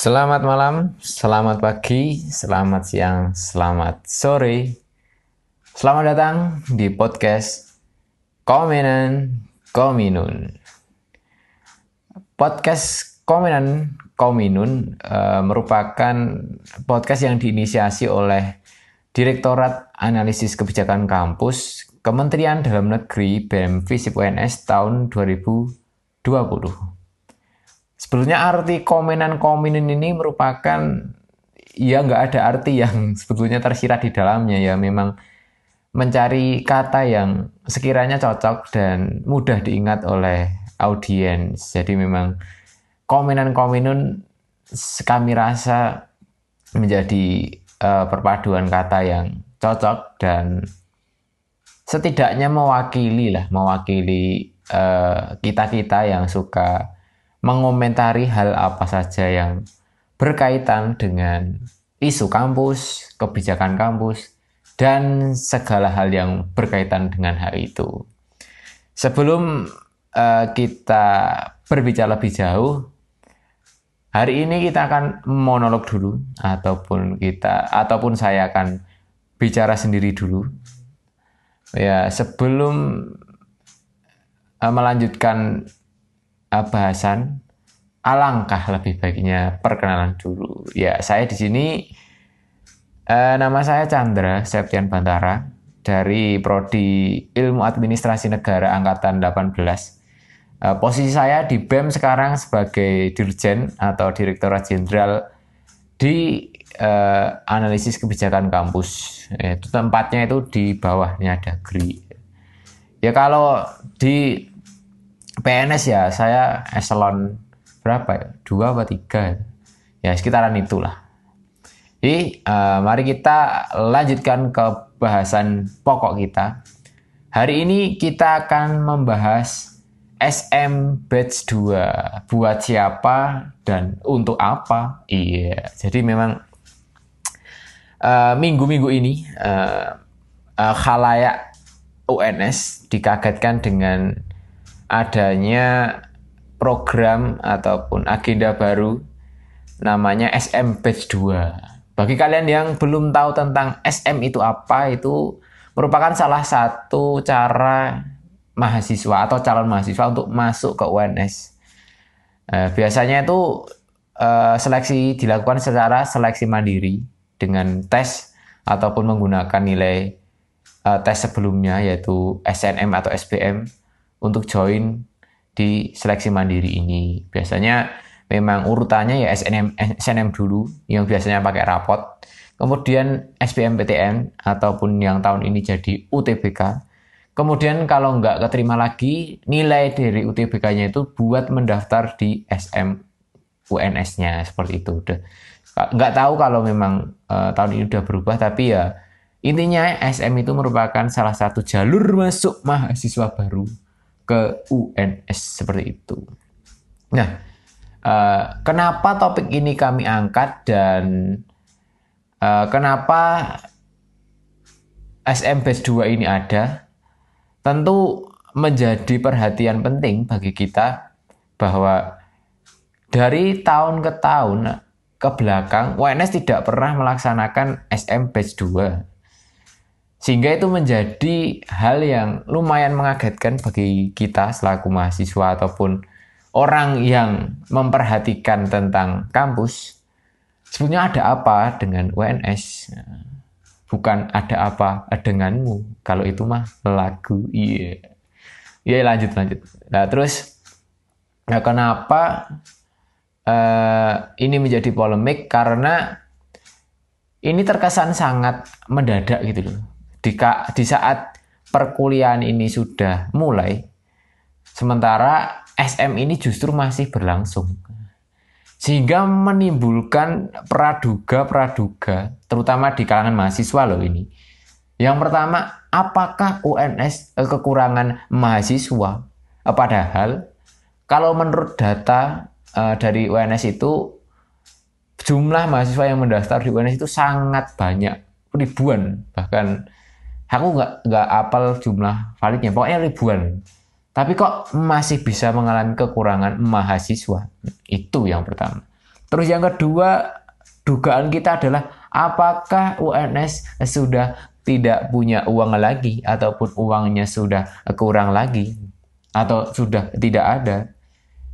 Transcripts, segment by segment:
Selamat malam, selamat pagi, selamat siang, selamat sore. Selamat datang di podcast Komenan Kominun. Podcast Komenan Kominun uh, merupakan podcast yang diinisiasi oleh Direktorat Analisis Kebijakan Kampus Kementerian Dalam Negeri Visip UNS tahun 2020. Sebetulnya arti komenan kominin ini merupakan ya nggak ada arti yang sebetulnya tersirat di dalamnya ya memang mencari kata yang sekiranya cocok dan mudah diingat oleh audiens. Jadi memang komenan kominun kami rasa menjadi uh, perpaduan kata yang cocok dan setidaknya mewakili lah mewakili uh, eh, kita kita yang suka mengomentari hal apa saja yang berkaitan dengan isu kampus, kebijakan kampus, dan segala hal yang berkaitan dengan hal itu. Sebelum uh, kita berbicara lebih jauh, hari ini kita akan monolog dulu, ataupun kita, ataupun saya akan bicara sendiri dulu. Ya, sebelum uh, melanjutkan bahasan, alangkah lebih baiknya perkenalan dulu. Ya, saya di sini uh, nama saya Chandra Septian Bantara dari prodi Ilmu Administrasi Negara angkatan 18. Uh, posisi saya di BEM sekarang sebagai dirjen atau direktorat jenderal di uh, analisis kebijakan kampus. Itu tempatnya itu di bawahnya ada GRI. Ya kalau di PNS ya saya eselon berapa ya? Dua atau tiga ya? Sekitaran itulah. Jadi uh, mari kita lanjutkan ke bahasan pokok kita. Hari ini kita akan membahas SM Batch 2 buat siapa dan untuk apa? Iya. Jadi memang eh, minggu-minggu uh, ini uh, uh, khalayak UNS dikagetkan dengan adanya program ataupun agenda baru namanya SM Batch 2. Bagi kalian yang belum tahu tentang SM itu apa, itu merupakan salah satu cara mahasiswa atau calon mahasiswa untuk masuk ke UNS. Eh, biasanya itu eh, seleksi dilakukan secara seleksi mandiri dengan tes ataupun menggunakan nilai eh, tes sebelumnya yaitu SNM atau SBM untuk join di seleksi mandiri ini. Biasanya memang urutannya ya SNM, SNM dulu yang biasanya pakai rapot, kemudian SBMPTN ataupun yang tahun ini jadi UTBK. Kemudian kalau nggak keterima lagi, nilai dari UTBK-nya itu buat mendaftar di SM UNS-nya seperti itu. Udah nggak tahu kalau memang uh, tahun ini udah berubah, tapi ya intinya SM itu merupakan salah satu jalur masuk mahasiswa baru ke UNS seperti itu. Nah, uh, kenapa topik ini kami angkat dan uh, kenapa SM Base 2 ini ada? Tentu menjadi perhatian penting bagi kita bahwa dari tahun ke tahun ke belakang UNS tidak pernah melaksanakan SM Batch 2 sehingga itu menjadi hal yang lumayan mengagetkan bagi kita selaku mahasiswa ataupun orang yang memperhatikan tentang kampus. Sebenarnya ada apa dengan UNS? Bukan ada apa denganmu. Kalau itu mah lagu. Iya. Yeah. Iya lanjut lanjut. Nah terus nah kenapa uh, ini menjadi polemik? Karena ini terkesan sangat mendadak gitu loh di, di saat perkuliahan ini sudah mulai, sementara SM ini justru masih berlangsung. Sehingga menimbulkan praduga-praduga, terutama di kalangan mahasiswa loh ini. Yang pertama, apakah UNS eh, kekurangan mahasiswa? Eh, padahal, kalau menurut data uh, dari UNS itu, jumlah mahasiswa yang mendaftar di UNS itu sangat banyak, ribuan, bahkan aku nggak nggak apal jumlah validnya pokoknya ribuan tapi kok masih bisa mengalami kekurangan mahasiswa itu yang pertama Terus yang kedua, dugaan kita adalah apakah UNS sudah tidak punya uang lagi ataupun uangnya sudah kurang lagi atau sudah tidak ada.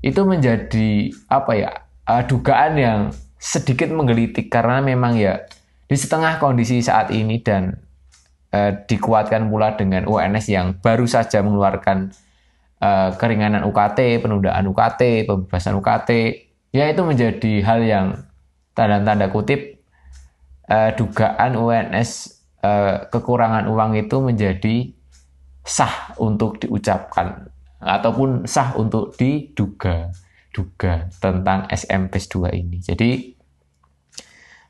Itu menjadi apa ya? Uh, dugaan yang sedikit menggelitik karena memang ya di setengah kondisi saat ini dan uh, dikuatkan pula dengan UNS yang baru saja mengeluarkan uh, keringanan UKT, penundaan UKT, pembebasan UKT, ya itu menjadi hal yang tanda-tanda kutip uh, dugaan UNS uh, kekurangan uang itu menjadi sah untuk diucapkan ataupun sah untuk diduga duga tentang SMPS 2 ini. Jadi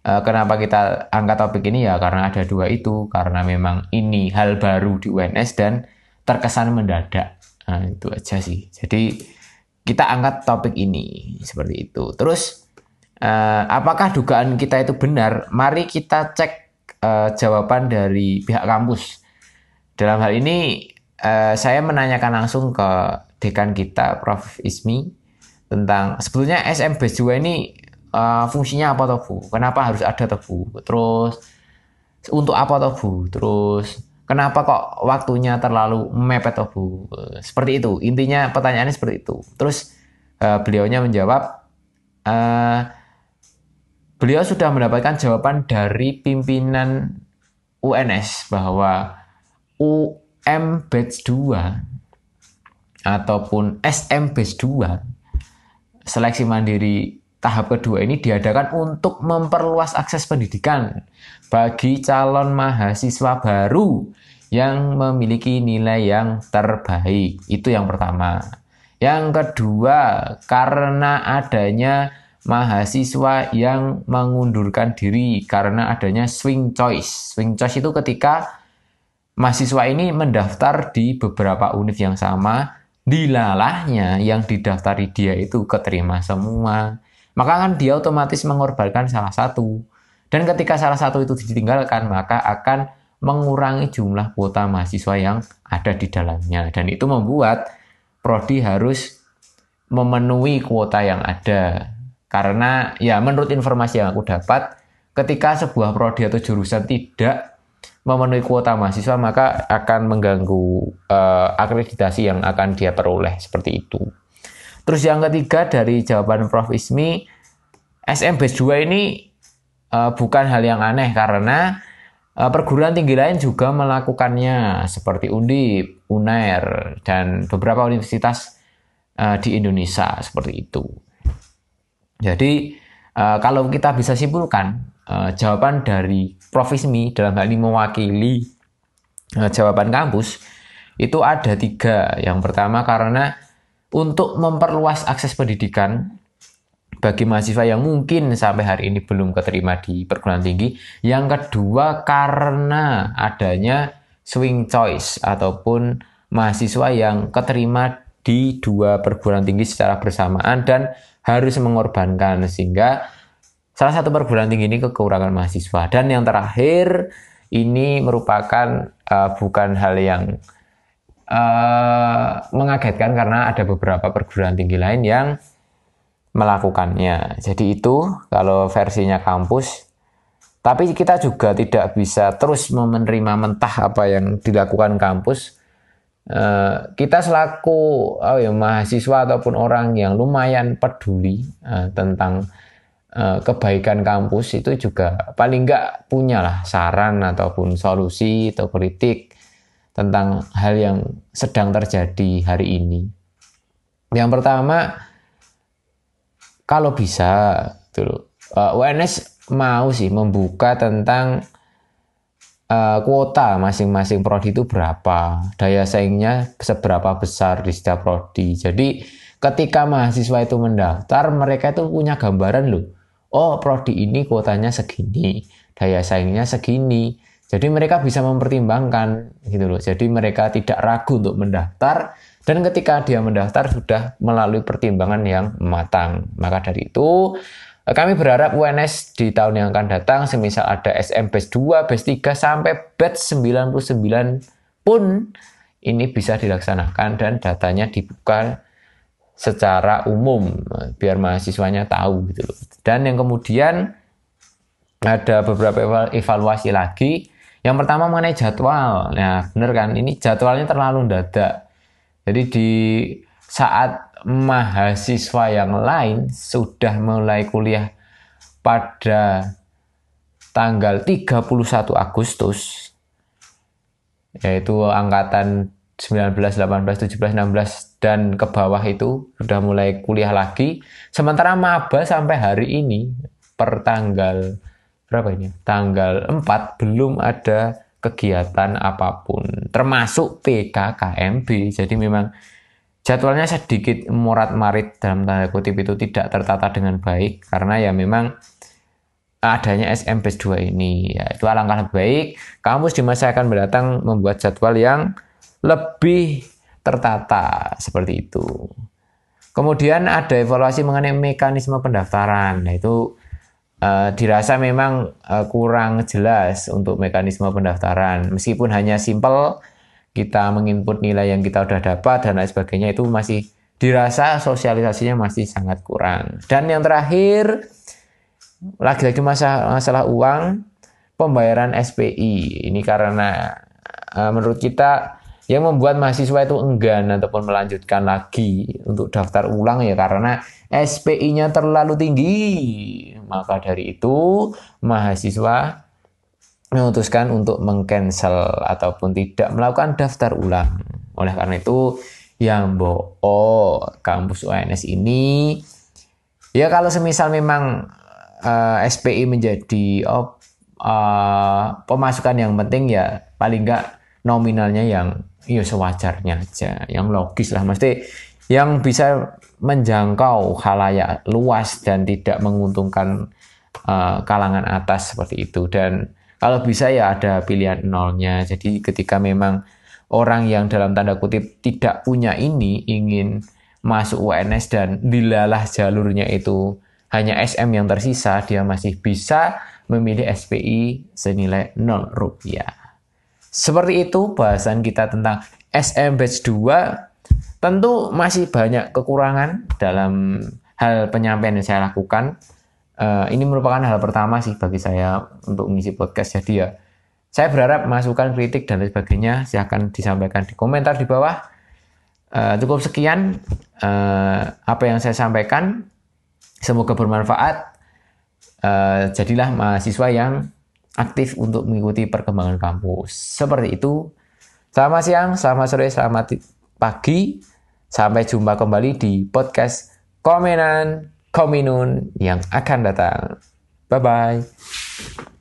kenapa kita angkat topik ini ya karena ada dua itu karena memang ini hal baru di UNS dan terkesan mendadak. Nah, itu aja sih. Jadi kita angkat topik ini seperti itu. Terus uh, apakah dugaan kita itu benar? Mari kita cek uh, jawaban dari pihak kampus. Dalam hal ini uh, saya menanyakan langsung ke dekan kita Prof Ismi tentang sebetulnya SM Base 2 ini uh, fungsinya apa toh Bu? Kenapa harus ada toh Bu? Terus untuk apa toh Bu? Terus Kenapa kok waktunya terlalu mepet toh Bu? Seperti itu. Intinya pertanyaannya seperti itu. Terus uh, beliaunya menjawab, uh, beliau sudah mendapatkan jawaban dari pimpinan UNS bahwa UM Batch 2 ataupun SM Batch 2 seleksi mandiri tahap kedua ini diadakan untuk memperluas akses pendidikan bagi calon mahasiswa baru yang memiliki nilai yang terbaik. Itu yang pertama. Yang kedua, karena adanya mahasiswa yang mengundurkan diri karena adanya swing choice. Swing choice itu ketika mahasiswa ini mendaftar di beberapa univ yang sama, dilalahnya yang didaftari dia itu keterima semua maka kan dia otomatis mengorbankan salah satu. Dan ketika salah satu itu ditinggalkan, maka akan mengurangi jumlah kuota mahasiswa yang ada di dalamnya. Dan itu membuat prodi harus memenuhi kuota yang ada. Karena ya menurut informasi yang aku dapat, ketika sebuah prodi atau jurusan tidak memenuhi kuota mahasiswa, maka akan mengganggu uh, akreditasi yang akan dia peroleh seperti itu. Terus yang ketiga dari jawaban Prof. Ismi, SM Base 2 ini uh, bukan hal yang aneh karena uh, perguruan tinggi lain juga melakukannya seperti Undip, UNAIR, dan beberapa universitas uh, di Indonesia seperti itu. Jadi uh, kalau kita bisa simpulkan uh, jawaban dari Prof. Ismi dalam hal ini mewakili uh, jawaban kampus itu ada tiga. Yang pertama karena untuk memperluas akses pendidikan bagi mahasiswa yang mungkin sampai hari ini belum keterima di perguruan tinggi. Yang kedua karena adanya swing choice ataupun mahasiswa yang keterima di dua perguruan tinggi secara bersamaan dan harus mengorbankan sehingga salah satu perguruan tinggi ini kekurangan mahasiswa dan yang terakhir ini merupakan uh, bukan hal yang uh, mengagetkan karena ada beberapa perguruan tinggi lain yang melakukannya. Jadi itu kalau versinya kampus. Tapi kita juga tidak bisa terus menerima mentah apa yang dilakukan kampus. Uh, kita selaku oh ya, mahasiswa ataupun orang yang lumayan peduli uh, tentang kebaikan kampus itu juga paling nggak punyalah saran ataupun solusi atau kritik tentang hal yang sedang terjadi hari ini. Yang pertama, kalau bisa, dulu uh, UNS mau sih membuka tentang uh, kuota masing-masing prodi itu berapa, daya saingnya seberapa besar di setiap prodi. Jadi ketika mahasiswa itu mendaftar, mereka itu punya gambaran loh. Oh, prodi ini kuotanya segini, daya saingnya segini. Jadi mereka bisa mempertimbangkan gitu loh. Jadi mereka tidak ragu untuk mendaftar dan ketika dia mendaftar sudah melalui pertimbangan yang matang. Maka dari itu kami berharap UNS di tahun yang akan datang semisal ada SM Base 2, Base 3 sampai Batch 99 pun ini bisa dilaksanakan dan datanya dibuka secara umum biar mahasiswanya tahu gitu loh. Dan yang kemudian ada beberapa evaluasi lagi. Yang pertama mengenai jadwal. Nah, bener kan? Ini jadwalnya terlalu dadak. Jadi di saat mahasiswa yang lain sudah mulai kuliah pada tanggal 31 Agustus yaitu angkatan 19, 18, 17, 16 dan ke bawah itu sudah mulai kuliah lagi. Sementara maba sampai hari ini per tanggal berapa ini? Tanggal 4 belum ada kegiatan apa pun termasuk PKKMB. Jadi memang jadwalnya sedikit morat-marit dalam tanda kutip itu tidak tertata dengan baik karena ya memang adanya SMP 2 ini ya itu alangkah baik kampus di masa akan mendatang membuat jadwal yang lebih tertata seperti itu. Kemudian ada evaluasi mengenai mekanisme pendaftaran. Nah, itu uh, dirasa memang uh, kurang jelas untuk mekanisme pendaftaran. Meskipun hanya simpel kita menginput nilai yang kita sudah dapat dan lain sebagainya itu masih dirasa sosialisasinya masih sangat kurang. Dan yang terakhir lagi-lagi masalah, masalah uang pembayaran SPI. Ini karena uh, menurut kita yang membuat mahasiswa itu enggan ataupun melanjutkan lagi untuk daftar ulang ya karena SPI-nya terlalu tinggi. Maka dari itu mahasiswa memutuskan untuk mengcancel ataupun tidak melakukan daftar ulang. Oleh karena itu yang boh kampus UNS ini ya kalau semisal memang uh, eh, SPI menjadi oh, uh, pemasukan yang penting ya paling enggak nominalnya yang ya sewajarnya aja. Yang logis lah. Mesti yang bisa menjangkau halayak luas dan tidak menguntungkan uh, kalangan atas seperti itu. Dan kalau bisa ya ada pilihan nolnya. Jadi ketika memang orang yang dalam tanda kutip tidak punya ini ingin masuk UNS dan dilalah jalurnya itu hanya SM yang tersisa dia masih bisa memilih SPI senilai 0 rupiah seperti itu bahasan kita tentang SM Batch 2. Tentu masih banyak kekurangan dalam hal penyampaian yang saya lakukan. Uh, ini merupakan hal pertama sih bagi saya untuk mengisi podcast. Jadi ya, saya berharap masukan, kritik, dan lain sebagainya silahkan disampaikan di komentar di bawah. Uh, cukup sekian uh, apa yang saya sampaikan. Semoga bermanfaat. Uh, jadilah mahasiswa yang aktif untuk mengikuti perkembangan kampus. Seperti itu. Selamat siang, selamat sore, selamat pagi. Sampai jumpa kembali di podcast Komenan Kominun yang akan datang. Bye-bye.